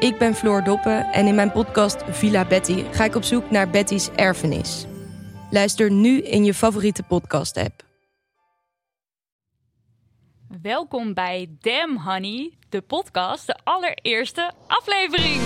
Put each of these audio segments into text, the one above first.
Ik ben Floor Doppen en in mijn podcast Villa Betty ga ik op zoek naar Betty's erfenis. Luister nu in je favoriete podcast-app. Welkom bij Damn Honey, de podcast, de allereerste aflevering.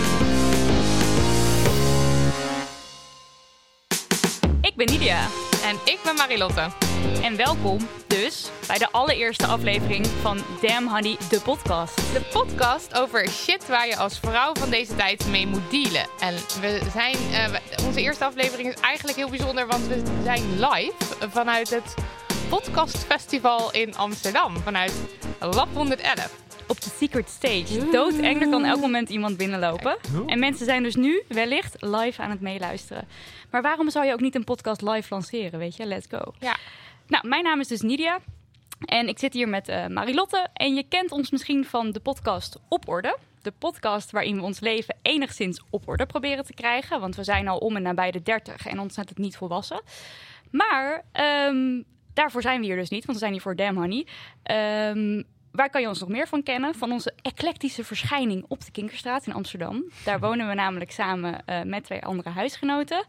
Ik ben Nidia En ik ben Marilotte. En welkom dus bij de allereerste aflevering van Damn Honey, de podcast. De podcast over shit waar je als vrouw van deze tijd mee moet dealen. En we zijn, eh, onze eerste aflevering is eigenlijk heel bijzonder, want we zijn live vanuit het podcastfestival in Amsterdam. Vanuit Lab 111. Op de secret stage. Doodeng, er kan elk moment iemand binnenlopen. En mensen zijn dus nu wellicht live aan het meeluisteren. Maar waarom zou je ook niet een podcast live lanceren, weet je? Let's go. Ja. Nou, mijn naam is dus Nidia. En ik zit hier met eh, Marilotte. En je kent ons misschien van de podcast Op Orde. De podcast waarin we ons leven enigszins op orde proberen te krijgen. Want we zijn al om en nabij de 30 en ontzettend niet volwassen. Maar ehm, daarvoor zijn we hier dus niet, want we zijn hier voor Damn Honey. Ehm, waar kan je ons nog meer van kennen? Van onze eclectische verschijning op de Kinkerstraat in Amsterdam. Daar wonen we namelijk samen eh, met twee andere huisgenoten.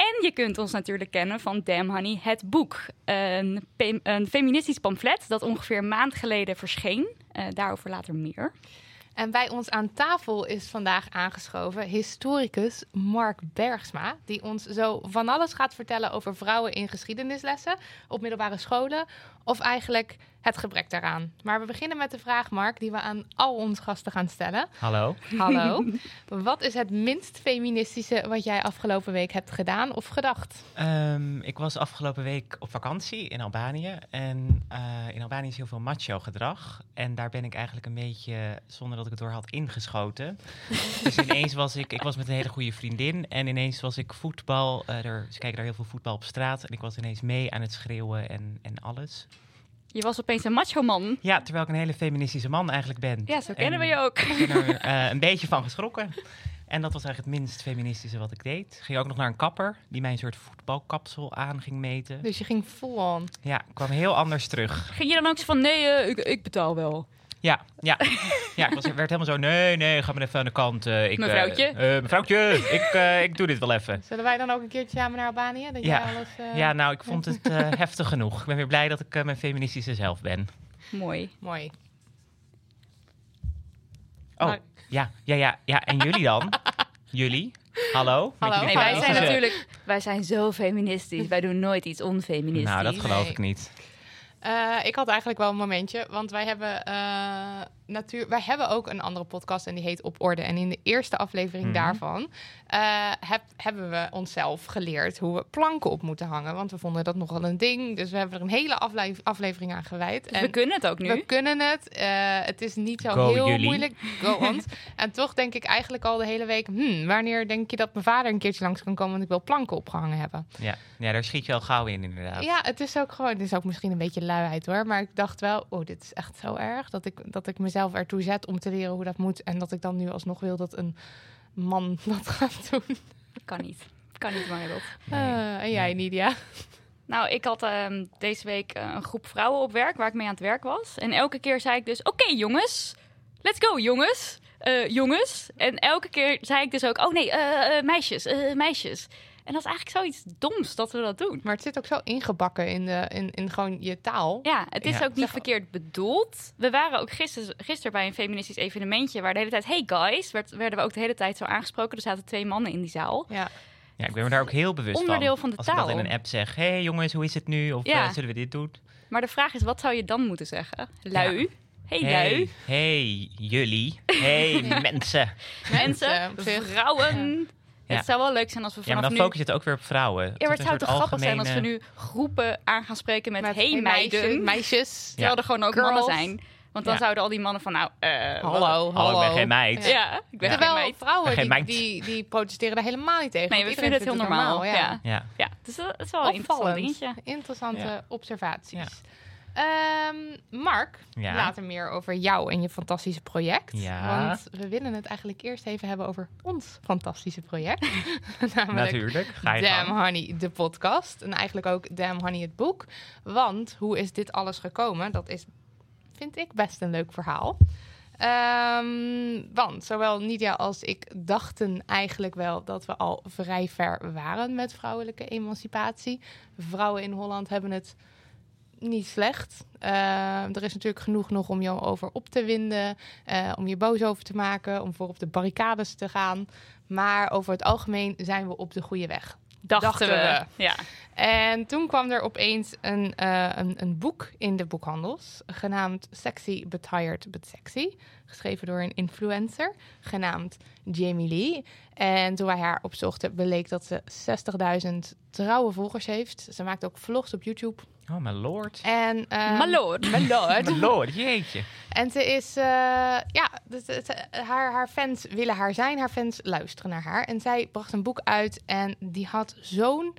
En je kunt ons natuurlijk kennen van Damn Honey, het boek. Een, een feministisch pamflet dat ongeveer een maand geleden verscheen. Eh, daarover later meer. En bij ons aan tafel is vandaag aangeschoven historicus Mark Bergsma. Die ons zo van alles gaat vertellen over vrouwen in geschiedenislessen op middelbare scholen. Of eigenlijk het gebrek daaraan. Maar we beginnen met de vraag, Mark, die we aan al onze gasten gaan stellen. Hallo. Hallo. Wat is het minst feministische wat jij afgelopen week hebt gedaan of gedacht? Ehm, ik was afgelopen week op vakantie in Albanië. En eh, in Albanië is heel veel macho gedrag. En daar ben ik eigenlijk een beetje, zonder dat ik het door had, ingeschoten. dus ineens was ik, ik was met een hele goede vriendin. En ineens was ik voetbal, eh, er, ze kijken daar heel veel voetbal op straat. En ik was ineens mee aan het schreeuwen en, en alles. Je was opeens een macho man. Ja, terwijl ik een hele feministische man eigenlijk ben. Ja, zo kennen En we je ook. Ik ben er eh, een beetje van geschrokken. En dat was eigenlijk het minst feministische wat ik deed. Ging ook nog naar een kapper die mij een soort voetbalkapsel aan ging meten. Dus je ging full on. Ja, kwam heel anders terug. Ging je dan ook zo van, nee, eh, ik, ik betaal wel. Ja, ja. ja ik was, werd helemaal zo, nee, nee, ga maar even aan de kant. eh, ik, eh, Mevrouwtje? eh, mevrouwtje, ik, eh, ik doe dit wel even. Zullen wij dan ook een keertje samen naar Albanië? Dat Ja. alles, eh, Ja, nou, ik vond het eh, heftig genoeg. Ik ben weer blij dat ik eh, mijn feministische zelf ben. Mooi. Mooi. Oh, Nou- ja, ja, ja, ja. En jullie dan? Jullie? Hallo? Hallo. Nee, wij zijn natuurlijk, wij zijn zo feministisch. Wij doen nooit iets onfeministisch. Nou, dat geloof Nee. ik niet. Eh, ik had eigenlijk wel een momentje, want wij hebben, eh, natuur, wij hebben ook een andere podcast en die heet Op Orde. En in de eerste aflevering Mhm. daarvan eh, heb, hebben we onszelf geleerd hoe we planken op moeten hangen. Want we vonden dat nogal een ding, dus we hebben er een hele afle- aflevering aan gewijd. Dus we kunnen het ook nu. We kunnen het. Eh, het is niet zo Go heel jullie. moeilijk. Go en toch denk ik eigenlijk al de hele week... Hmm, wanneer denk je dat mijn vader een keertje langs kan komen... want ik wil planken opgehangen hebben. Ja, ja daar schiet je al gauw in, inderdaad. Ja, het is ook gewoon... Het is ook misschien een beetje luiheid hoor. Maar ik dacht wel... Oh, dit is echt zo erg. Dat ik, dat ik mezelf ertoe zet om te leren hoe dat moet. En dat ik dan nu alsnog wil dat een man dat gaat doen. Kan niet. Kan niet, Margot. Nee. Eh, en jij. Nidia? Nou, ik had ehm, deze week eh, een groep vrouwen op werk waar ik mee aan het werk was. En elke keer zei ik dus: Oké, jongens, let's go, jongens. Eh, jongens. En elke keer zei ik dus ook: Oh nee, eh, eh, meisjes, eh, meisjes. En dat is eigenlijk zoiets doms dat we dat doen. Maar het zit ook zo ingebakken in, de, in, in gewoon je taal. Ja, het is Ja. ook niet verkeerd bedoeld. We waren ook gisteren, gisteren bij een feministisch evenementje waar de hele tijd, hey guys, werd, werden we ook de hele tijd zo aangesproken. Er zaten twee mannen in die zaal. Ja. Ja, ik ben me daar ook heel bewust Onderdeel van. van de Als ik dat taal. in een app zeg, hé hey, jongens, hoe is het nu? Of Ja. eh, zullen we dit doen? Maar de vraag is, wat zou je dan moeten zeggen? Lui? Hey, lui? hey, hey, jullie. hey, mensen. Mensen, vrouwen. Ja. Het zou wel leuk zijn als we Ja, maar vanaf dan nu... focus je het ook weer op vrouwen. Ja, maar het zou toch grappig zijn als we nu groepen aan gaan spreken met, Met hey, hey, meiden. meisjes. Terwijl er gewoon ook Girls. mannen zijn. Want dan Ja. zouden al die mannen van, nou, eh, Hallo, hallo. Hallo, ik ben geen meid. Ja, ik ben geen Terwijl meid. vrouwen Geen die, meid. die, die protesteren daar helemaal niet tegen. Nee, we vinden het heel vindt normaal. ja. Ja. Ja, dus dat is wel een interessant Opvallend. dingetje. Interessante observaties. Ehm, Mark, Ja. later meer over jou en je fantastische project. Ja. Want we willen het eigenlijk eerst even hebben over ons fantastische project. Namelijk Natuurlijk. Ga je Damn gang. Honey, de podcast. En eigenlijk ook Damn Honey, het boek. Want hoe is dit alles gekomen? Dat is, vind ik, best een leuk verhaal. Ehm, want zowel Nidia als ik dachten eigenlijk wel dat we al vrij ver waren met vrouwelijke emancipatie. Vrouwen in Holland hebben het niet slecht. Ehm, er is natuurlijk genoeg nog om je over op te winden, eh, om je boos over te maken, om voor op de barricades te gaan. Maar over het algemeen zijn we op de goede weg. Dachten, Dachten we. we. Ja. En toen kwam er opeens een, eh, een, een boek in de boekhandels, genaamd Sexy But Tired But Sexy. Geschreven door een influencer, genaamd Jamie Lee. En toen wij haar opzochten, bleek dat ze 60.000 trouwe volgers heeft. Ze maakt ook vlogs op YouTube. Oh, mijn lord. En, ehm, My lord. my lord. Mijn lord, jeetje. En ze is, eh, ja, dus het- haar, haar fans willen haar zijn, haar fans luisteren naar haar. En zij bracht een boek uit en die had zo'n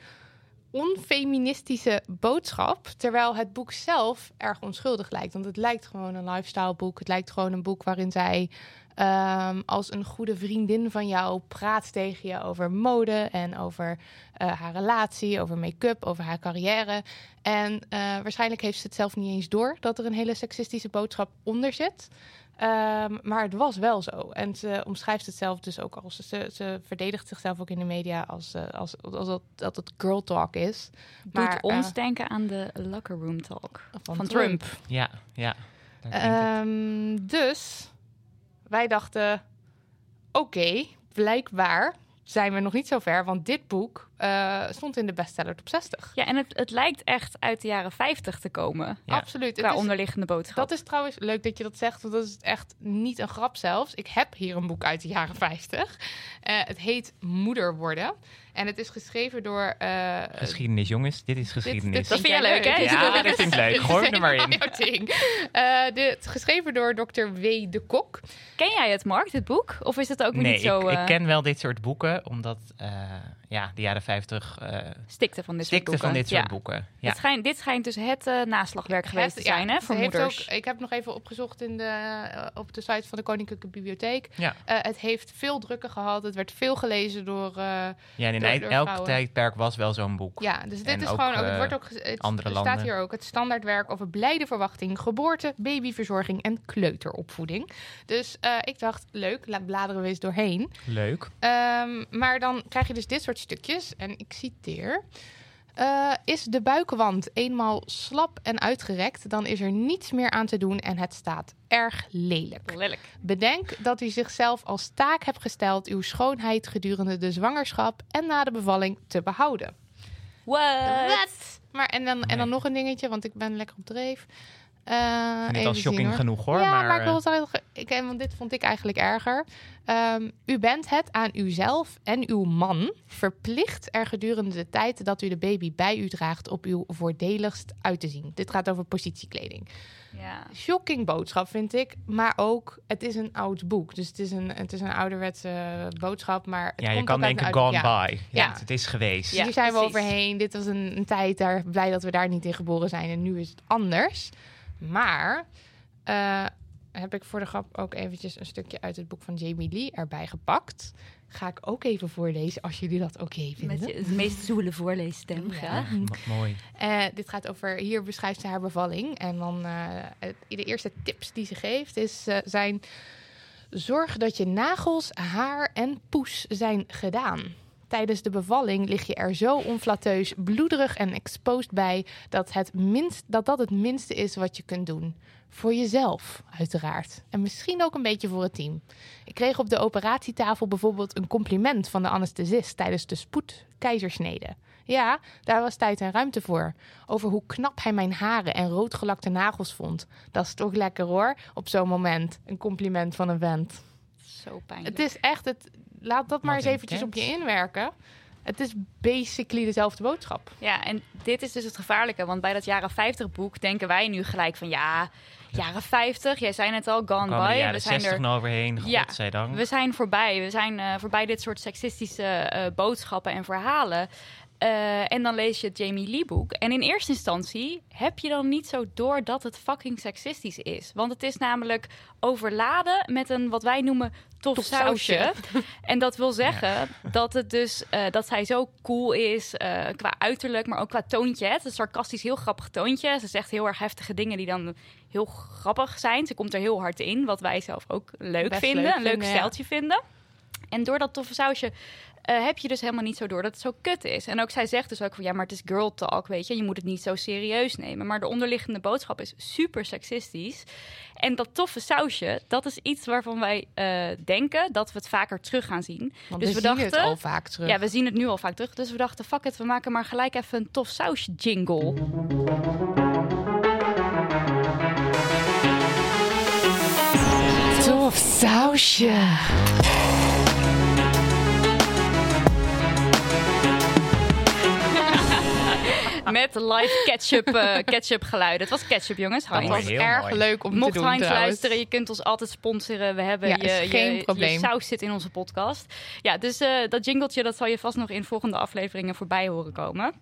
onfeministische boodschap. Terwijl het boek zelf erg onschuldig lijkt. Want het lijkt gewoon een lifestyle boek. Het lijkt gewoon een boek waarin zij ehm, als een goede vriendin van jou praat tegen je over mode en over eh, haar relatie, over make-up, over haar carrière. En eh, waarschijnlijk heeft ze het zelf niet eens door dat er een hele seksistische boodschap onder zit. Ehm, maar het was wel zo. En ze omschrijft het zelf dus ook als... Ze, ze verdedigt zichzelf ook in de media als, eh, als, als dat, dat het girl talk is. Doet Maar, ons eh, denken aan de locker room talk Van, van, Trump. Trump. Ja, ja. Ehm, dus wij dachten... Oké, blijkbaar zijn we nog niet zo ver. Want dit boek eh, stond in de bestseller top 60. Ja, en het, het lijkt echt uit de jaren 50 te komen. Ja. Absoluut. Qua Het is- onderliggende boodschap. Dat is trouwens leuk dat je dat zegt, want dat is echt niet een grap zelfs. Ik heb hier een boek uit de jaren 50. Eh, het heet Moeder worden. En het is geschreven door... eh, Geschiedenis, jongens. Dit is geschiedenis. Dat vind jij leuk, hè? Ja, dat vind ik leuk. Gooi hem er maar in. Eh, dit, geschreven door Dr. W. de Kok. Ken jij het, Mark, dit boek? Of is het ook Nee, niet zo... ik, eh, ik ken wel dit soort boeken, omdat eh, ja, de jaren 50 eh stikte van dit soort boeken. van dit soort Ja. boeken. Ja. Het schijnt, dit schijnt dus het eh, naslagwerk geweest te zijn, ja, hè, voor moeders. Ook, ik heb nog even opgezocht in de, eh, op de site van de Koninklijke Bibliotheek. Ja. Eh, het heeft veel drukken gehad. Het werd veel gelezen door... eh, ja, en in door- elk vrouwen. tijdperk was wel zo'n boek. Ja, dus dit En is ook, gewoon ook. Het wordt ook. Het andere staat landen. hier ook het standaardwerk over blijde verwachting, geboorte, babyverzorging en kleuteropvoeding. Dus eh, ik dacht, leuk, laat bladeren we eens doorheen. Leuk. Ehm, maar dan krijg je dus dit soort stukjes. En ik citeer. Eh, is de buikwand eenmaal slap en uitgerekt, dan is er niets meer aan te doen en het staat erg lelijk. Lelijk. Bedenk dat u zichzelf als taak hebt gesteld uw schoonheid gedurende de zwangerschap en na de bevalling te behouden. What? Maar en dan, en dan nog een dingetje, want ik ben lekker op dreef. Eh het even al shocking hoor. genoeg hoor. ja, maar, maar, ik wil eh, het wel ik, want dit vond ik eigenlijk erger. Ehm, u bent het aan uzelf en uw man verplicht er gedurende de tijd dat u de baby bij u draagt op uw voordeligst uit te zien. Dit gaat over positiekleding. Ja. Shocking boodschap vind ik, maar ook het is een oud boek. Dus het is een, het is een ouderwetse boodschap, maar het ja, je kan denken gone ja. by. Ja, Ja. Het is geweest. Ja. Hier zijn we overheen. Dit was een, een tijd daar blij dat we daar niet in geboren zijn. En nu is het anders. Maar eh, heb ik voor de grap ook eventjes een stukje uit het boek van Jamie Lee erbij gepakt. Ga ik ook even voorlezen als jullie dat oké vinden. Met je, de meest zoele voorleesstem, Ja. graag. M- mooi. Eh, dit gaat over, hier beschrijft ze haar bevalling. En dan eh, de eerste tips die ze geeft is, zijn... Zorg dat je nagels, haar en poes zijn gedaan. Tijdens de bevalling lig je er zo onflateus, bloederig en exposed bij dat, het minst, dat dat het minste is wat je kunt doen. Voor jezelf, uiteraard. En misschien ook een beetje voor het team. Ik kreeg op de operatietafel bijvoorbeeld een compliment van de anesthesist tijdens de spoedkeizersnede. Ja, daar was tijd en ruimte voor. Over hoe knap hij mijn haren en roodgelakte nagels vond. Dat is toch lekker hoor, op zo'n moment. Een compliment van een vent. Zo pijnlijk. Het is echt, het, laat dat maar eens eventjes op je inwerken. Het is basically dezelfde boodschap. Ja, en dit is dus het gevaarlijke. Want bij dat jaren 50 boek denken wij nu gelijk van ja, jaren 50. Jij zei het al, gone by. jaren We zijn 60 er nog overheen, Ja, godzijdank. We zijn voorbij. We zijn eh, voorbij dit soort seksistische eh, boodschappen en verhalen. Eh, en dan lees je het Jamie Lee boek. En in eerste instantie heb je dan niet zo door dat het fucking seksistisch is. Want het is namelijk overladen met een wat wij noemen tof, Tof sausje. sausje. En dat wil zeggen dat het dus eh, dat zij zo cool is eh, qua uiterlijk, maar ook qua toontje. Het is een sarcastisch heel grappig toontje. Ze zegt heel erg heftige dingen die dan heel grappig zijn. Ze komt er heel hard in, wat wij zelf ook leuk Best vinden, leuk een leuk vinden, ja. stijltje vinden. En door dat toffe sausje eh, heb je dus helemaal niet zo door dat het zo kut is. En ook zij zegt dus ook van ja, maar het is girl talk, weet je. Je moet het niet zo serieus nemen. Maar de onderliggende boodschap is super seksistisch. En dat toffe sausje, dat is iets waarvan wij eh, denken dat we het vaker terug gaan zien. Want Dus we, we zien het dachten- al vaak terug. Ja, we zien het nu al vaak terug. Dus we dachten, fuck it, we maken maar gelijk even een tof sausje jingle. Tof sausje. Met live ketchup, eh, ketchup geluiden. Het was ketchup, jongens. Dat Heinz. was heel erg mooi. leuk om Mocht te doen Heinz trouwens. luisteren, je kunt ons altijd sponsoren. We hebben Ja, je, geen je, je probleem. saus zit in onze podcast. Ja, dus eh, dat jingletje dat zal je vast nog in volgende afleveringen voorbij horen komen.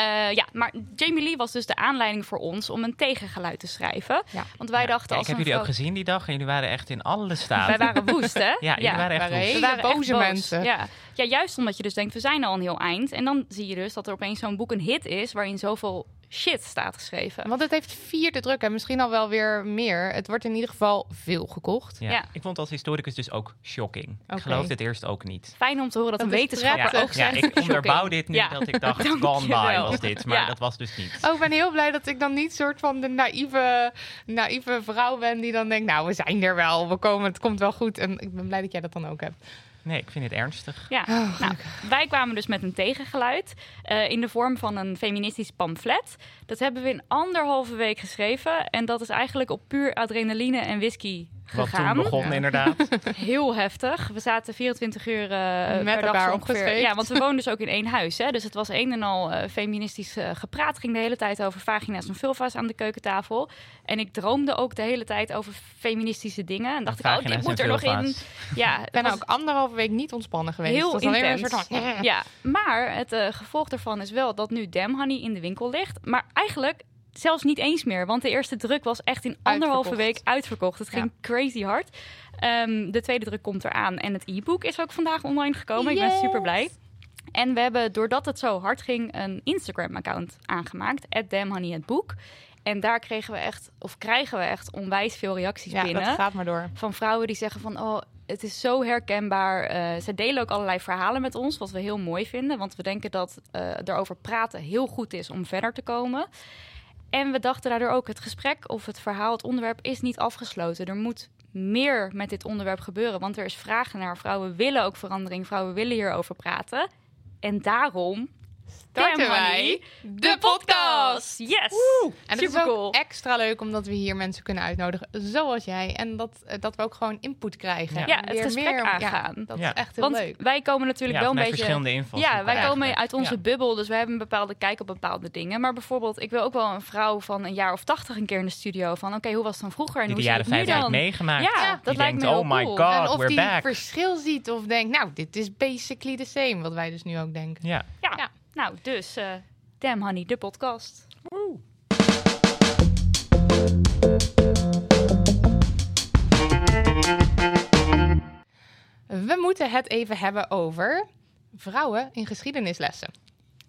Eh, ja, maar Jamie Lee was dus de aanleiding voor ons om een tegengeluid te schrijven. Ja. Want wij Ja, dachten als ik heb jullie ook gezien die dag en jullie waren echt in alle staten. Wij waren woest, hè? Ja, jullie waren echt woest. We waren boze boos. mensen. Ja. ja, juist omdat je dus denkt, we zijn al een heel eind. En dan zie je dus dat er opeens zo'n boek een hit is... waarin zoveel shit staat geschreven. Want het heeft vier de druk en misschien al wel weer meer. Het wordt in ieder geval veel gekocht. Ja. Ja. Ik vond als historicus dus ook shocking. Ik geloofde het eerst ook niet. Fijn om te horen dat, Dat een wetenschapper ook ja, zegt... ik shocking. onderbouw dit niet Ja. dat ik dacht, gone by was dit. Maar Ja. dat was dus niet. Oh, ik ben heel blij dat ik dan niet soort van de naïeve, naïeve vrouw ben die dan denkt, nou, we zijn er wel, we komen, het komt wel goed. En ik ben blij dat jij dat dan ook hebt. Nee, ik vind het ernstig. Ja, Oh, nou, wij kwamen dus met een tegengeluid eh, in de vorm van een feministisch pamflet. Dat hebben we in anderhalve week geschreven. En dat is eigenlijk op puur adrenaline en whisky Wat toen begon Ja. inderdaad. Heel heftig. We zaten 24 uur eh, Met per dag elkaar ongeveer. Ja, want we woonden dus ook in één huis. Hè? Dus het was een en al eh, feministisch eh, gepraat. ging de hele tijd over vagina's en vulva's aan de keukentafel. En ik droomde ook de hele tijd over feministische dingen. En dacht ik, oh, dit moet er nog in. Ja, Ik ben was- ook anderhalve week niet ontspannen geweest. Heel Het was alleen maar een intens. soort van... Ja, maar het eh, gevolg daarvan is wel dat nu Dam Honey in de winkel ligt. Maar eigenlijk zelfs niet eens meer. Want de eerste druk was echt in anderhalve week uitverkocht. Het ging crazy hard. Ehm, de tweede druk komt eraan. En het e-book is ook vandaag online gekomen. Ik ben super blij. En we hebben, doordat het zo hard ging, een Instagram-account aangemaakt. Boek. En daar kregen we echt, of krijgen we echt onwijs veel reacties Ja, binnen dat gaat maar door. van vrouwen die zeggen van oh, het is zo herkenbaar. Eh, ze delen ook allerlei verhalen met ons, wat we heel mooi vinden. Want we denken dat eh erover praten heel goed is om verder te komen. En we dachten daardoor ook, het gesprek of het verhaal, het onderwerp is niet afgesloten. Er moet meer met dit onderwerp gebeuren, want er is vraag naar. Vrouwen willen ook verandering, vrouwen willen hierover praten. En daarom Starten wij de podcast! Yes! En het is ook cool. extra leuk omdat we hier mensen kunnen uitnodigen, zoals jij. En dat, eh, dat we ook gewoon input krijgen. Ja, En het weer gesprek meer- aangaan. Ja, dat Ja. is echt heel Want leuk. wij komen natuurlijk Ja, wel een beetje... verschillende invalshoeken Ja, wij komen eigenlijk. uit onze Ja. bubbel, dus we hebben een bepaalde kijk op bepaalde dingen. Maar bijvoorbeeld, ik wil ook wel een vrouw van een jaar of tachtig een keer in de studio. Van oké, hoe was het dan vroeger en Die hoe de zie jaren je het nu 50 dan? meegemaakt. Ja, die dat lijkt denkt, me heel oh my cool. god, en of we're die back. verschil ziet of denkt, nou, dit is basically the same, wat wij dus nu ook denken. Ja. Ja. Nou dus eh Damn Honey, de podcast. We moeten het even hebben over vrouwen in geschiedenislessen.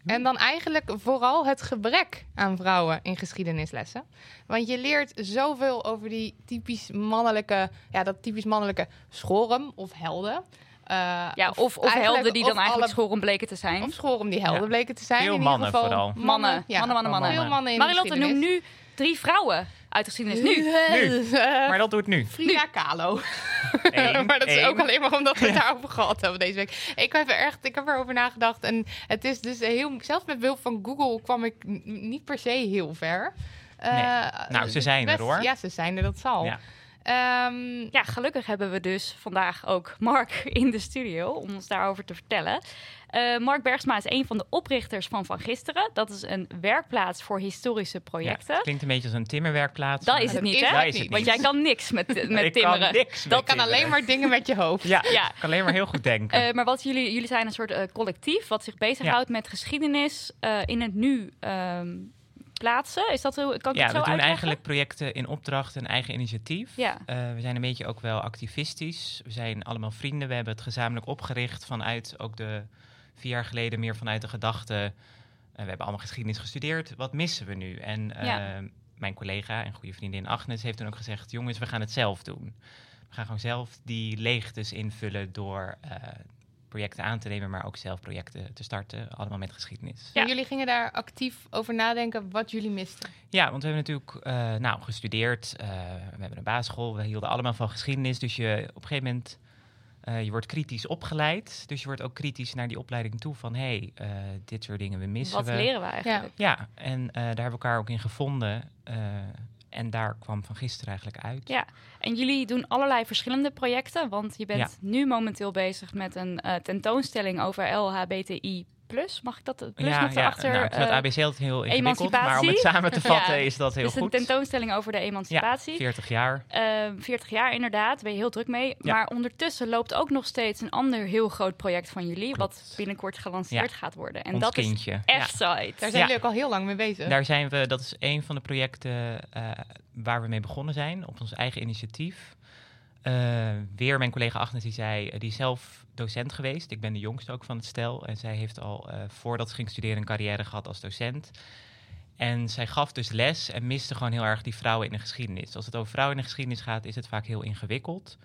En dan eigenlijk vooral het gebrek aan vrouwen in geschiedenislessen. Want je leert zoveel over die typisch mannelijke, ja, dat typisch mannelijke schorum of helden. Eh, Ja, of, of helden die dan eigenlijk alle- schoren bleken te zijn. Of schoren die helden Ja. bleken te zijn. Veel in ieder mannen geval. vooral. Mannen, ja. mannen, mannen, mannen. Veel mannen in Marilotte, noem geschiedenis. nu drie vrouwen uit de geschiedenis. Nu. Nu. Maar dat doet nu. Frida Kahlo. Eén, maar dat is één. ook alleen maar omdat we het daarover gehad hebben deze week. Ik heb er echt, ik heb erover nagedacht. En het is dus heel, zelfs met behulp van Google kwam ik niet per se heel ver. Eh, Nou, ze zijn er, hoor. Ja, ze zijn er, dat zal. Ja. Ehm, Ja, gelukkig hebben we dus vandaag ook Mark in de studio om ons daarover te vertellen. Eh, Mark Bergsma is een van de oprichters van Van Gisteren. Dat is een werkplaats voor historische Ja, projecten. het klinkt een beetje als een timmerwerkplaats. dat is het dat niet, is hè? het niet. Want jij kan niks met, met ik kan timmeren. niks dat met kan alleen maar dingen met je hoofd. Ja, Ja. ik kan alleen maar heel goed denken. Eh, maar wat jullie, jullie zijn een soort eh, collectief wat zich bezighoudt met geschiedenis eh, in het nu ehm, plaatsen. Is dat? Kan ik ja, het we zo doen uitleggen? eigenlijk projecten in opdracht en eigen initiatief. Ja. Eh, we zijn een beetje ook wel activistisch. We zijn allemaal vrienden. We hebben het gezamenlijk opgericht vanuit ook de vier jaar geleden meer vanuit de gedachte. eh, we hebben allemaal geschiedenis gestudeerd. Wat missen we nu? En eh, Ja. mijn collega en goede vriendin Agnes heeft toen ook gezegd: jongens, we gaan het zelf doen. We gaan gewoon zelf die leegtes invullen door projecten aan te nemen, maar ook zelf projecten te starten. Allemaal met geschiedenis. Ja. En jullie gingen daar actief over nadenken wat jullie misten. Ja, want we hebben natuurlijk eh, nou, gestudeerd. eh, we hebben een basisschool. We hielden allemaal van geschiedenis. Dus je op een gegeven moment... eh, je wordt kritisch opgeleid. Dus je wordt ook kritisch naar die opleiding toe. Van, hé, hey, eh, dit soort dingen we missen Wat we. leren we eigenlijk? Ja, en eh, daar hebben we elkaar ook in gevonden. En daar kwam van gisteren eigenlijk uit. Ja. En jullie doen allerlei verschillende projecten. Want je bent Ja. nu momenteel bezig met een eh, tentoonstelling over LHBTI. Mag ik dat? het Plus ja, nog ja, erachter? nou, het eh, ABC altijd heel ingewikkeld. Maar om emancipatie. het samen te vatten Ja, is dat heel dus een goed. tentoonstelling over de emancipatie. Ja, 40 jaar. Ehm, 40 jaar inderdaad, ben je heel druk mee. Ja. Maar ondertussen loopt ook nog steeds een ander heel groot project van jullie, Klopt. wat binnenkort gelanceerd Ja. gaat worden. En Ons dat kindje. is Ja. F-Site. Daar zijn Ja. jullie ook al heel lang mee bezig. Daar zijn we, dat is een van de projecten eh, waar we mee begonnen zijn, op ons eigen initiatief. Eh, weer mijn collega Agnes, die zei, eh, die is zelf docent geweest. Ik ben de jongste ook van het stel. En zij heeft al, eh, voordat ze ging studeren, een carrière gehad als docent. En zij gaf dus les en miste gewoon heel erg die vrouwen in de geschiedenis. Als het over vrouwen in de geschiedenis gaat, is het vaak heel ingewikkeld.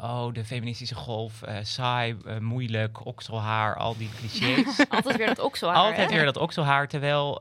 Oh, de feministische golf, saai, moeilijk, okselhaar, al die clichés. Altijd weer dat zo Altijd weer dat okselhaar, terwijl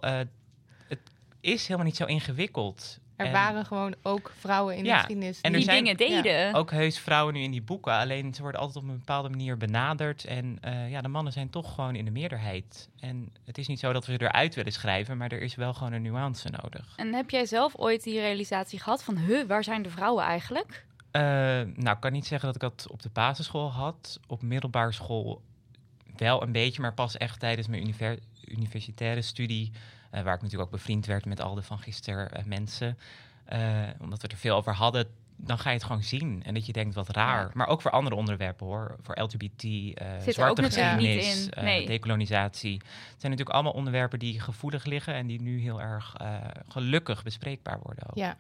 het is helemaal niet zo ingewikkeld. Er En waren gewoon ook vrouwen in de Ja, geschiedenis. en er Die die- zijn dingen deden. Ook heus vrouwen nu in die boeken, alleen ze worden altijd op een bepaalde manier benaderd. En eh, ja, de mannen zijn toch gewoon in de meerderheid. En het is niet zo dat we ze eruit willen schrijven, maar er is wel gewoon een nuance nodig. En heb jij zelf ooit die realisatie gehad van, huh, waar zijn de vrouwen eigenlijk? Eh, nou, ik kan niet zeggen dat ik dat op de basisschool had. Op middelbare school wel een beetje, maar pas echt tijdens mijn univer- universitaire studie. Eh, waar ik natuurlijk ook bevriend werd met al de van gisteren eh, mensen. Eh, omdat we er veel over hadden, dan ga je het gewoon zien. En dat je denkt, wat raar. Ja. Maar ook voor andere onderwerpen hoor. Voor LGBT, ook zwarte geschiedenis, Nee. decolonisatie. Het zijn natuurlijk allemaal onderwerpen die gevoelig liggen... en die nu heel erg gelukkig bespreekbaar worden ook. Ja.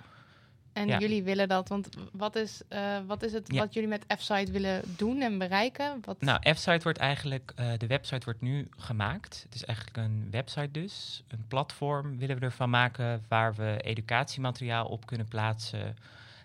En Ja. jullie willen dat, want wat is, eh, wat is het Ja. wat jullie met F-Site willen doen en bereiken? Wat, Nou, F-site wordt eigenlijk, eh, de website wordt nu gemaakt. Het is eigenlijk een website dus, een platform willen we ervan maken waar we educatiemateriaal op kunnen plaatsen.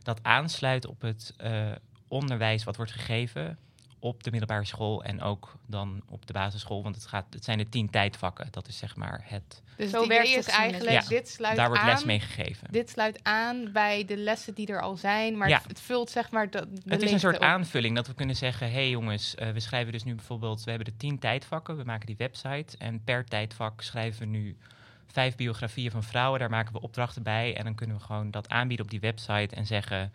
Dat aansluit op het eh, onderwijs wat wordt gegeven op de middelbare school en ook dan op de basisschool. Want het, gaat, het zijn de tien tijdvakken. Dat is zeg maar het, dus Zo werkt het is eigenlijk, Ja. dit sluit daar wordt aan, les mee gegeven. Dit sluit aan bij de lessen die er al zijn, maar Ja. het, vult zeg maar de, de Het is een soort op. aanvulling dat we kunnen zeggen: hé hey jongens, eh, we schrijven dus nu bijvoorbeeld, we hebben de tien tijdvakken, we maken die website en per tijdvak schrijven we nu vijf biografieën van vrouwen, daar maken we opdrachten bij en dan kunnen we gewoon dat aanbieden op die website en zeggen: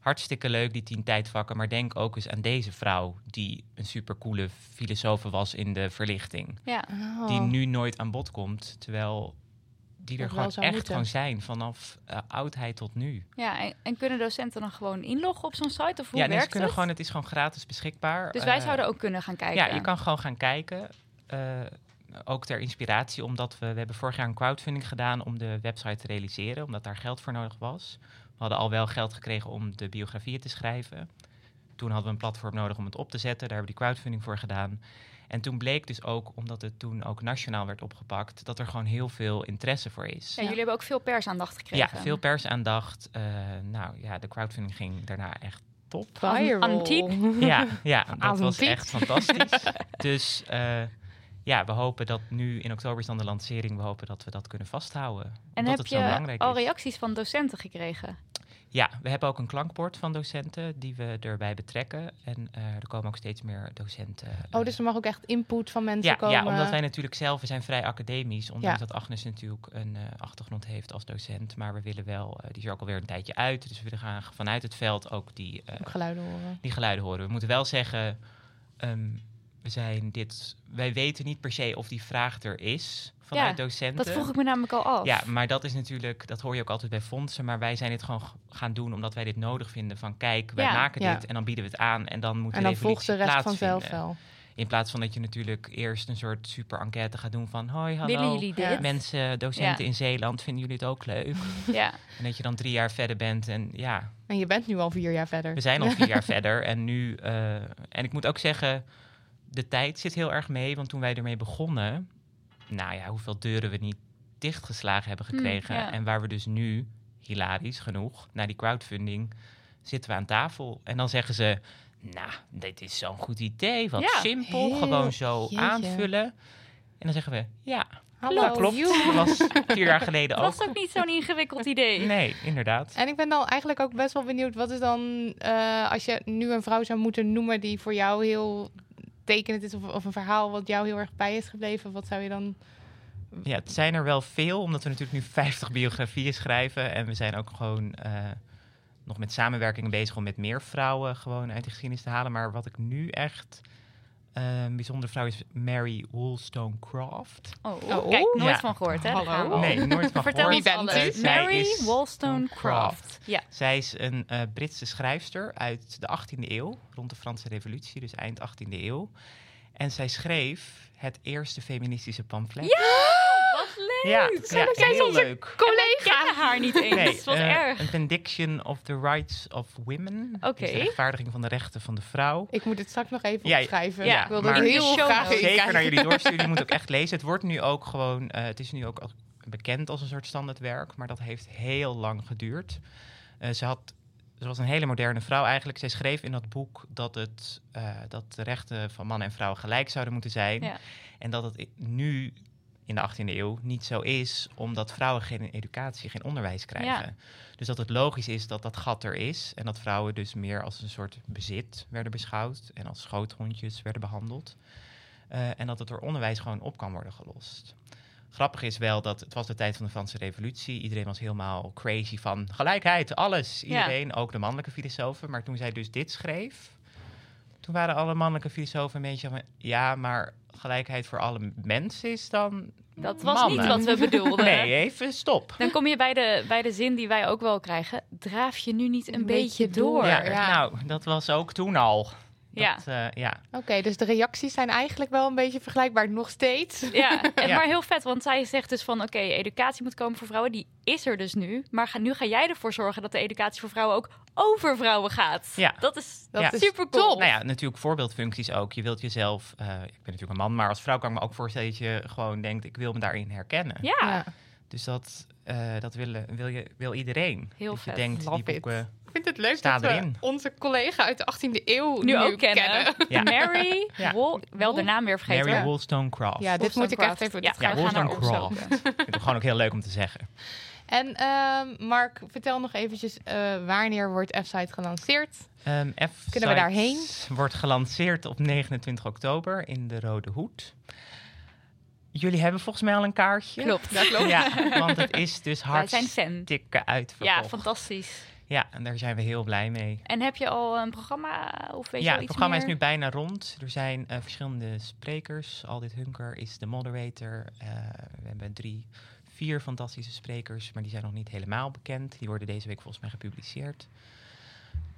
hartstikke leuk die tien tijdvakken, maar denk ook eens aan deze vrouw die een supercoole filosoof was in de verlichting, Ja. Oh. die nu nooit aan bod komt, terwijl die er Dat gewoon echt moeten. gewoon zijn vanaf eh, oudheid tot nu. Ja, en, en kunnen docenten dan gewoon inloggen op zo'n site? Of hoe ja, ze werkt kunnen het? gewoon, het is gewoon gratis beschikbaar. Dus wij Eh, zouden ook kunnen gaan kijken. Ja, je kan gewoon gaan kijken. eh, ook ter inspiratie, omdat we, we hebben vorig jaar een crowdfunding gedaan om de website te realiseren, omdat daar geld voor nodig was. We hadden al wel geld gekregen om de biografieën te schrijven. Toen hadden we een platform nodig om het op te zetten. Daar hebben we die crowdfunding voor gedaan. En toen bleek dus ook, omdat het toen ook nationaal werd opgepakt, dat er gewoon heel veel interesse voor is. Ja, jullie hebben ook veel persaandacht gekregen. Ja, veel persaandacht. Eh, nou ja, de crowdfunding ging daarna echt top. Viral. Antiek. Ja, ja dat was echt fantastisch. Dus eh, ja, we hopen dat nu in oktober is dan de lancering. We hopen dat we dat kunnen vasthouden. En heb je al is. reacties van docenten gekregen? Ja, we hebben ook een klankbord van docenten die we erbij betrekken. En eh, er komen ook steeds meer docenten. Oh, eh, dus er mag ook echt input van mensen ja, komen. ja, omdat wij natuurlijk zelf, we zijn vrij academisch. Ondanks Ja. dat Agnes natuurlijk een eh, achtergrond heeft als docent. Maar we willen wel, eh, die is er ook alweer een tijdje uit. Dus we willen graag vanuit het veld ook die, eh, ook geluiden horen. die geluiden horen. We moeten wel zeggen, ehm, zijn dit, wij weten niet per se of die vraag er is vanuit Ja, docenten. Dat vroeg ik me namelijk al af. Ja, maar dat is natuurlijk, dat hoor je ook altijd bij fondsen. Maar wij zijn dit gewoon gaan doen omdat wij dit nodig vinden. Van kijk, wij Ja. maken Ja. dit en dan bieden we het aan. En dan moet En de dan volgt de rest vanzelf plaatsvinden. wel. In plaats van dat je natuurlijk eerst een soort super enquête gaat doen van... Hoi, hallo, Willen jullie dit? Ja. mensen, docenten Ja. in Zeeland, vinden jullie het ook leuk? Ja. En dat je dan drie jaar verder bent en ja, En je bent nu al vier jaar verder. we zijn al vier jaar verder. En nu, eh, en ik moet ook zeggen, de tijd zit heel erg mee. Want toen wij ermee begonnen, nou ja, hoeveel deuren we niet dichtgeslagen hebben Hmm, gekregen. ja. En waar we dus nu, hilarisch genoeg, na die crowdfunding, zitten we aan tafel. En dan zeggen ze, nou, dit is zo'n goed idee. Wat Ja. simpel, Heel- gewoon zo jeetje. aanvullen. En dan zeggen we, ja, Hallo, dat klopt. Dat was vier jaar geleden Dat ook. was ook niet zo'n ingewikkeld idee. Nee, inderdaad. En ik ben dan eigenlijk ook best wel benieuwd, wat is dan, eh, als je nu een vrouw zou moeten noemen die voor jou heel tekenend is, of, een verhaal wat jou heel erg bij is gebleven, wat zou je dan... Ja, het zijn er wel veel, omdat we natuurlijk nu 50 biografieën schrijven. En we zijn ook gewoon eh, nog met samenwerkingen bezig om met meer vrouwen gewoon uit de geschiedenis te halen. Maar wat ik nu echt een bijzondere vrouw is Mary Wollstonecraft. Oh, Oh. kijk, nooit Ja. van gehoord, hè? Hallo. Nee, nooit van Vertel gehoord. Wie bent u? Mary Wollstonecraft. Ja. Zij is een eh, Britse schrijfster uit de 18e eeuw, rond de Franse Revolutie, dus eind 18e eeuw. En zij schreef het eerste feministische pamflet. Leuk! Ja, ja heel onze leuk. Collega haar niet eens. Nee, Wat eh, erg. Een Vindiction of the Rights of Women. Oké. De rechtvaardiging van de rechten van de vrouw. Ik moet het straks nog even Ja, opschrijven. ja, ik wil dat heel graag Zeker kijken. naar jullie doorsturen. Je moet ook echt lezen. Het wordt nu ook gewoon... eh, het is nu ook al bekend als een soort standaardwerk. Maar dat heeft heel lang geduurd. Eh, ze had... Ze was een hele moderne vrouw eigenlijk. Zij schreef in dat boek dat, het, eh, dat de rechten van man en vrouw gelijk zouden moeten zijn. Ja. En dat het nu in de 18e eeuw niet zo is, omdat vrouwen geen educatie, geen onderwijs krijgen. Dus dat het logisch is dat dat gat er is en dat vrouwen dus meer als een soort bezit werden beschouwd en als schoothondjes werden behandeld. Eh, en dat het door onderwijs gewoon op kan worden gelost. Grappig is wel dat het was de tijd van de Franse Revolutie. Iedereen was helemaal crazy van gelijkheid, alles. Ja. Iedereen, ook de mannelijke filosofen. Maar toen zij dus dit schreef, toen waren alle mannelijke filosofen een beetje van... ja, maar gelijkheid voor alle mensen is dan Dat was mannen. niet wat we bedoelden. Nee, even stop. Dan kom je bij de, bij de zin die wij ook wel krijgen. Draaf je nu niet een, Een beetje beetje door? door. Ja, ja. nou, dat was ook toen al. Ja. Eh, ja. Oké, dus de reacties zijn eigenlijk wel een beetje vergelijkbaar nog steeds. Ja, en Ja. maar heel vet, want zij zegt dus van oké, educatie moet komen voor vrouwen. Die is er dus nu. Maar ga, nu ga jij ervoor zorgen dat de educatie voor vrouwen ook over vrouwen gaat. Ja. Dat is, Dat Ja. is super cool. top. Nou ja, natuurlijk voorbeeldfuncties ook. Je wilt jezelf, eh, ik ben natuurlijk een man, maar als vrouw kan ik me ook voorstellen dat je gewoon denkt, ik wil me daarin herkennen. Ja, Ja. Dus dat, eh, dat willen, wil, je, wil iedereen. Heel dat je vet. denkt, Love die boeken... Ik vind het leuk Staat dat we erin. onze collega uit de 18e eeuw nu, ook kennen. Ja. Mary, Ja. Wol- wel de naam weer vergeten. Mary. Wollstonecraft. Ja, dit moet ik echt even... Ja, dit ga Ja, ik Wollstonecraft. Ik vind het gewoon ook heel leuk om te zeggen. En ehm, Mark, vertel nog eventjes, eh, wanneer wordt F-Site gelanceerd? Ehm F Kunnen we daarheen? wordt gelanceerd op 29 oktober in de Rode Hoed. Jullie hebben volgens mij al een kaartje. Klopt. Dat klopt. Ja, want het is dus fan. hartstikke uitverkocht. Ja, fantastisch. Ja, en daar zijn we heel blij mee. En heb je al een programma of weet je ja, het programma meer? is nu bijna rond. Er zijn eh, verschillende sprekers. Aldit Hunker is de moderator. Eh, we hebben drie, vier fantastische sprekers, maar die zijn nog niet helemaal bekend. Die worden deze week volgens mij gepubliceerd.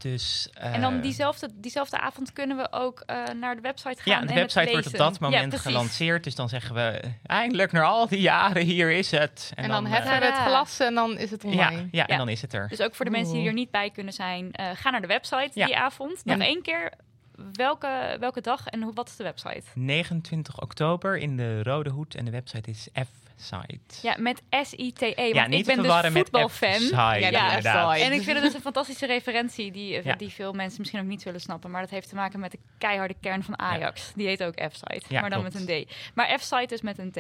Dus, En dan eh, diezelfde, diezelfde avond kunnen we ook eh, naar de website gaan Ja, de en het website wordt op dat moment Ja, gelanceerd. Dus dan zeggen we, eindelijk na al die jaren, hier is het. En, dan, eh, heffen we het glas en dan is het online. ja, Ja. en dan is het er. Dus ook voor de mensen die er niet bij kunnen zijn, eh, ga naar de website Ja. die avond. Ja. Nog één keer, welke, welke dag en hoe, wat is de website? 29 oktober in de Rode Hoed en de website is Ja, met S-I-T-E. Ja, niet ik ben dus voetbalfan. Ja. En ik vind het dus een fantastische referentie die, Ja. die veel mensen misschien ook niet zullen snappen. Maar dat heeft te maken met de keiharde kern van Ajax. Die heet ook F-site, Ja, maar dan klopt. met een D. Maar F-site is met een T.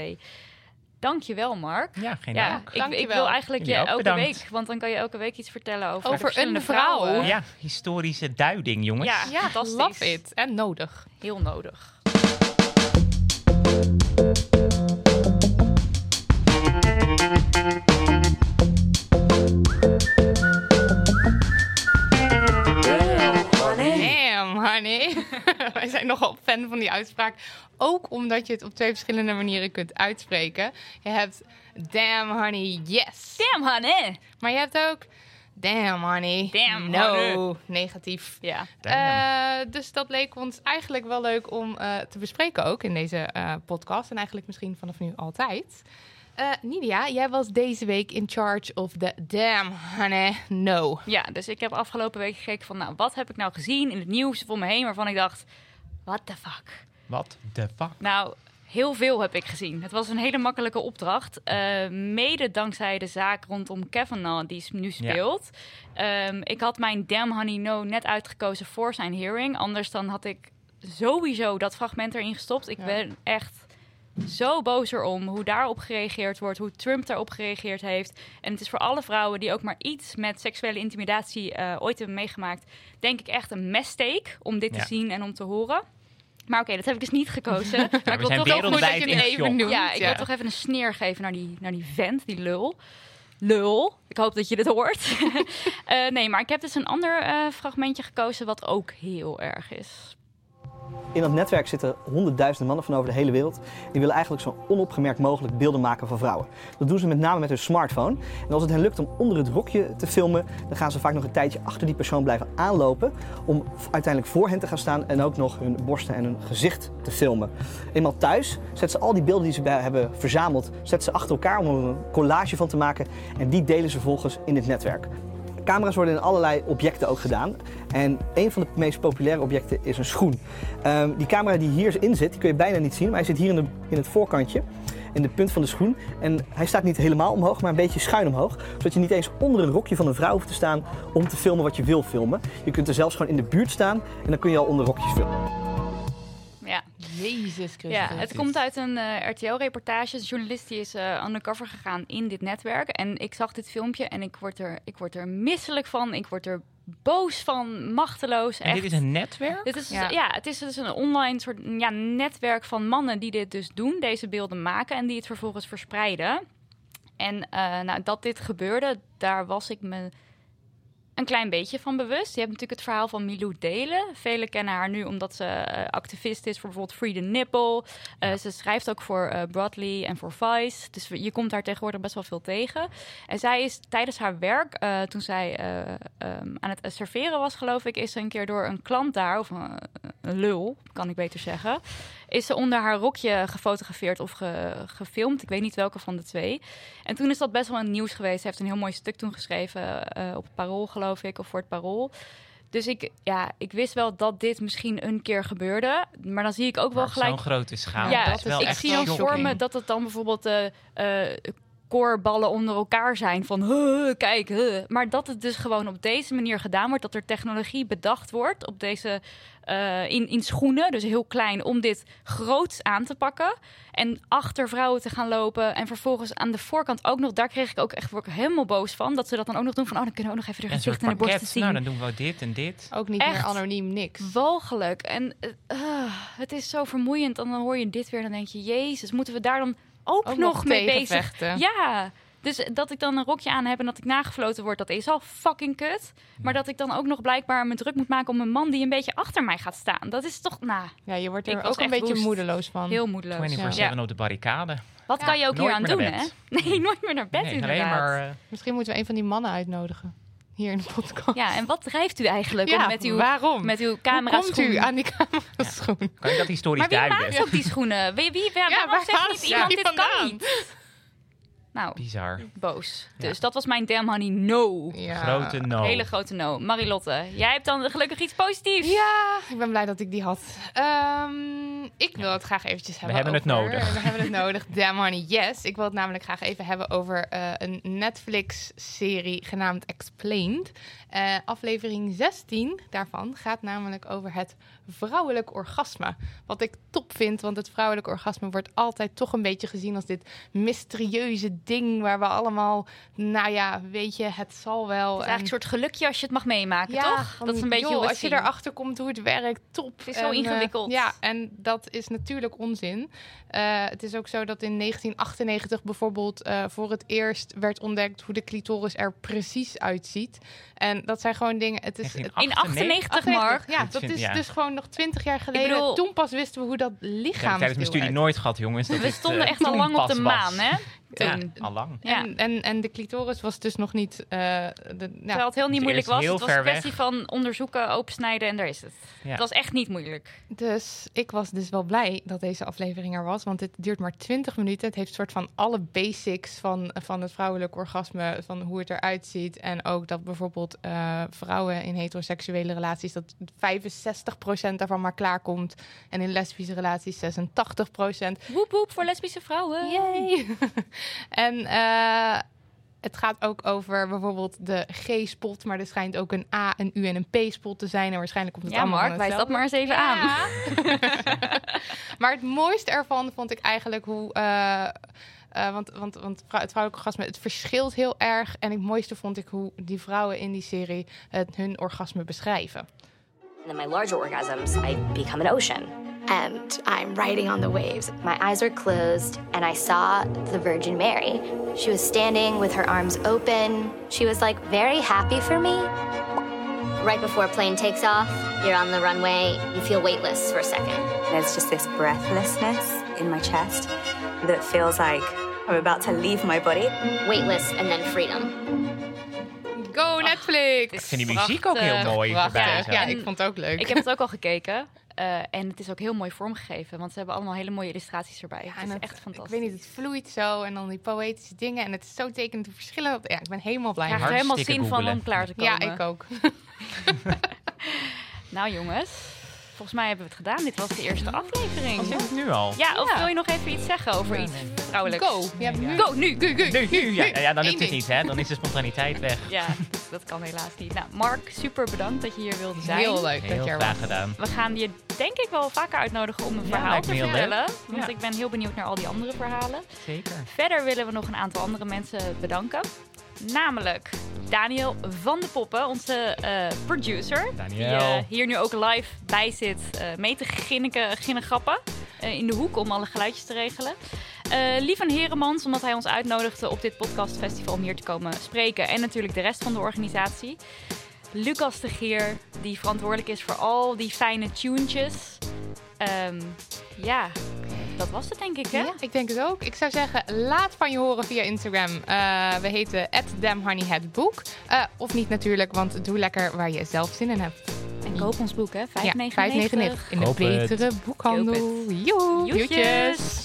Dankjewel, Mark. Ja, geen Ja, dank. ik, ik Dankjewel. wil eigenlijk je elke bedankt. week, want dan kan je elke week iets vertellen over, Over verschillende een vrouw. vrouwen. Ja, historische duiding, jongens. Ja, Ja, fantastisch. love it. En nodig. Heel nodig. Honey. Wij zijn nogal fan van die uitspraak. Ook omdat je het op twee verschillende manieren kunt uitspreken. Je hebt damn, honey, yes. Damn, honey. Maar je hebt ook damn, honey, Damn, no, honey. negatief. Ja. Eh, dus dat leek ons eigenlijk wel leuk om eh, te bespreken ook in deze eh, podcast. En eigenlijk misschien vanaf nu altijd. Eh, Nidia, jij was deze week in charge of the damn, honey, no. ja, dus ik heb afgelopen week gekeken van, nou, wat heb ik nou gezien in het nieuws om me heen waarvan ik dacht, what the fuck. Wat de fuck? Nou, heel veel heb ik gezien. Het was een hele makkelijke opdracht. eh, mede dankzij de zaak rondom Kavanaugh die nu speelt. Ehm, ik had mijn Damn Honey No net uitgekozen voor zijn hearing. Anders dan had ik sowieso dat fragment erin gestopt. Ik Ja. ben echt zo boos erom hoe daarop gereageerd wordt, hoe Trump daarop gereageerd heeft. En het is voor alle vrouwen die ook maar iets met seksuele intimidatie eh, ooit hebben meegemaakt, denk ik echt een mistake om dit Ja. te zien en om te horen. Maar oké, dat heb ik dus niet gekozen. maar ik wil toch Goed dat je even noemt. ja, ik wil toch even een sneer geven naar die, naar die vent, die lul. Lul. Ik hoop dat je dit hoort. Eh, nee, maar ik heb dus een ander eh, fragmentje gekozen wat ook heel erg is. In dat netwerk zitten honderdduizenden mannen van over de hele wereld. Die willen eigenlijk zo onopgemerkt mogelijk beelden maken van vrouwen. Dat doen ze met name met hun smartphone. En als het hen lukt om onder het rokje te filmen, dan gaan ze vaak nog een tijdje achter die persoon blijven aanlopen. Om uiteindelijk voor hen te gaan staan en ook nog hun borsten en hun gezicht te filmen. Eenmaal thuis zetten ze al die beelden die ze hebben verzameld, zetten ze achter elkaar om er een collage van te maken. En die delen ze vervolgens in dit netwerk. Camera's worden in allerlei objecten ook gedaan. En een van de meest populaire objecten is een schoen. Ehm, die camera die hierin zit, die kun je bijna niet zien, maar hij zit hier in, de, in het voorkantje, in de punt van de schoen. En hij staat niet helemaal omhoog, maar een beetje schuin omhoog. Zodat je niet eens onder een rokje van een vrouw hoeft te staan om te filmen wat je wil filmen. Je kunt er zelfs gewoon in de buurt staan en dan kun je al onder rokjes filmen. Ja, Jezus Christus. ja het komt uit een eh, RTL-reportage. Een journalist die is eh, undercover gegaan in dit netwerk. En ik zag dit filmpje en ik word er, ik word er misselijk van. Ik word er boos van, machteloos. En dit echt. is een netwerk? Dit is, Ja. ja. het is dus een online soort ja, netwerk van mannen die dit dus doen, deze beelden maken en die het vervolgens verspreiden. En eh, nou, dat dit gebeurde, daar was ik me een klein beetje van bewust. Je hebt natuurlijk het verhaal van Milou Delen. Velen kennen haar nu omdat ze eh, activist is voor bijvoorbeeld Free the Nipple. Eh, Ze schrijft ook voor eh, Broadly en voor Vice. Dus je komt daar tegenwoordig best wel veel tegen. En zij is tijdens haar werk, toen zij eh, ehm, aan het serveren was, geloof ik, is ze een keer door een klant daar, of een, een lul, kan ik beter zeggen, is ze onder haar rokje gefotografeerd of ge- gefilmd. Ik weet niet welke van de twee. En toen is dat best wel een nieuws geweest. Ze heeft een heel mooi stuk toen geschreven eh, op het Parool, geloof ik, of voor het Parool. Dus ik, ja, ik wist wel dat dit misschien een keer gebeurde. Maar dan zie ik ook wel gelijk Zo'n grote schaal. ja, dat is wel ik echt zie dan shocking. voor me dat het dan bijvoorbeeld eh koorballen onder elkaar zijn van "Huh, kijk, huh." maar dat het dus gewoon op deze manier gedaan wordt, dat er technologie bedacht wordt op deze eh, in, in schoenen, dus heel klein, om dit groots aan te pakken en achter vrouwen te gaan lopen en vervolgens aan de voorkant ook nog, daar kreeg ik ook echt word ik helemaal boos van, dat ze dat dan ook nog doen van, oh dan kunnen we ook nog even de gezicht en de borsten pakket. zien. Nou, dan doen we dit en dit. Ook niet Echt? meer anoniem, niks. Walgelijk. En eh, het is zo vermoeiend. En dan hoor je dit weer. Dan denk je, jezus, moeten we daar dan ook, Ook nog nog mee bezig? Ja. Dus dat ik dan een rokje aan heb en dat ik nagefloten word, dat is al fucking kut. Maar dat ik dan ook nog blijkbaar me druk moet maken om een man die een beetje achter mij gaat staan. Dat is toch, nou, Ja, je wordt er ook een beetje woest. moedeloos van. heel moedeloos. 24-7 Ja. op de barricade. Wat Ja, kan je ook hier aan doen, hè? Nee, nooit meer naar bed nee, inderdaad. maar... eh, Misschien moeten we een van die mannen uitnodigen. Hier in de podcast. Ja, en wat drijft u eigenlijk Ja, om met uw, waarom? met uw Hoe camera komt u aan die camera schoen? kan je dat historisch Maar wie duiden? maakt ook die schoenen? Wie, wie, waar, waarom waar zegt haalt niet iemand die dit kan vandaan? niet? Nou, Bizar. boos. Ja. Dus dat was mijn damn honey no. Ja. Grote no. Hele grote no. Marilotte, jij hebt dan gelukkig iets positiefs. Ja, ik ben blij dat ik die had. Ehm, ik wil het graag eventjes hebben hebben het nodig. We hebben het nodig. Damn honey, yes. Ik wil het namelijk graag even hebben over eh, een Netflix-serie genaamd Explained. Eh, aflevering 16 daarvan gaat namelijk over het vrouwelijk orgasme. Wat ik top vind, want het vrouwelijk orgasme wordt altijd toch een beetje gezien als dit mysterieuze ding waar we allemaal, nou ja, weet je, het zal wel. Het is En- eigenlijk een soort gelukje als je het mag meemaken, toch? van, Dat is een beetje joh, hoe als je erachter komt hoe het werkt, top. Het is zo En, eh, ingewikkeld. ja, en dat is natuurlijk onzin. Eh, het is ook zo dat in 1998 bijvoorbeeld eh, voor het eerst werd ontdekt hoe de clitoris er precies uitziet. En dat zijn gewoon dingen. Het is. In 98, 98, Mark. Ja, Dat is ja. dus gewoon nog 20 jaar geleden. bedoel- Toen pas wisten we hoe dat lichaam. ik tijdens mijn studie nooit gehad, jongens. Dat We stonden eh, echt al lang op de maan, was. Hè? Ja. En, en, en de clitoris was dus nog niet. eh, de, nou, Terwijl het heel niet moeilijk was. Het was een kwestie weg. van onderzoeken, opensnijden en daar is het. Ja. Het was echt niet moeilijk. Dus ik was dus wel blij dat deze aflevering er was. Want het duurt maar 20 minuten. Het heeft soort van alle basics van, van het vrouwelijk orgasme. Van hoe het eruit ziet. En ook dat bijvoorbeeld eh, vrouwen in heteroseksuele relaties... dat 65% daarvan maar klaarkomt. En in lesbische relaties 86%. Woep woep voor lesbische vrouwen. Yay! en eh, het gaat ook over bijvoorbeeld de G-spot. Maar er schijnt ook een A, een U en een P-spot te zijn. En waarschijnlijk komt het Ja, allemaal Mark, wijs dat maar eens even aan. maar het mooiste ervan vond ik eigenlijk hoe. eh, eh, want, want, want vrou- het vrouwelijk orgasme, het verschilt heel erg. En het mooiste vond ik hoe die vrouwen in die serie het, hun orgasme beschrijven. And then my larger orgasms, I become an ocean. And I'm riding on the waves. My eyes were closed and I saw the Virgin Mary. She was standing with her arms open. She was like very happy for me. Right before a plane takes off, you're on the runway, you feel weightless for a second. There's just this breathlessness in my chest that feels like I'm about to leave my body. Weightless and then freedom. Go Netflix! Ik vind die muziek ook heel Prachtig. mooi. Prachtig. erbij zo. Ja, ik vond het ook leuk. Ik heb het ook al gekeken. Eh, en het is ook heel mooi vormgegeven. Want ze hebben allemaal hele mooie illustraties erbij. Ja, het is het- echt fantastisch. Ik weet niet, het vloeit zo en dan die poëtische dingen. En het is zo tekenend hoe verschillen. Ja, ik ben helemaal blij. Ik krijg er helemaal Hartstikke zin van googelen. om klaar te komen. Ja, ik ook. Nou jongens, volgens mij hebben we het gedaan. Dit was de eerste aflevering. Is het nu al? Ja, of Ja. wil je nog even iets zeggen over iets vrouwelijks? Go! Je hebt nu... Go, nu! Go, go, Nu, nu, ja. ja, dan Eén lukt het niet, hè? Dan is de spontaniteit weg. Ja, dat kan helaas niet. Nou, Mark, super bedankt dat je hier wilde zijn. Heel leuk dat Heel je er graag was. gedaan. We gaan je denk ik wel vaker uitnodigen om een verhaal te vertellen. Want Ja. ik ben heel benieuwd naar al die andere verhalen. Zeker. Verder willen we nog een aantal andere mensen bedanken. Namelijk Daniel van de Poppen, onze eh, producer. Daniel. Die eh, hier nu ook live bij zit eh, mee te ginniken, ginnegappen. in de hoek om alle geluidjes te regelen. Lieven Heremans, omdat hij ons uitnodigde op dit podcastfestival om hier te komen spreken. En natuurlijk de rest van de organisatie. Lucas de Geer, die verantwoordelijk is voor al die fijne tunetjes. Ehm, ja, dat was het denk ik hè? Ja, ik denk het ook. Ik zou zeggen, laat van je horen via Instagram. Eh, we heten @damhoneyheadbook. Eh of niet natuurlijk, want doe lekker waar je zelf zin in hebt. En koop ons boek hè, 5,99. Ja, 5,99 in de betere boekhandel. Joe, Joetjes. joetjes.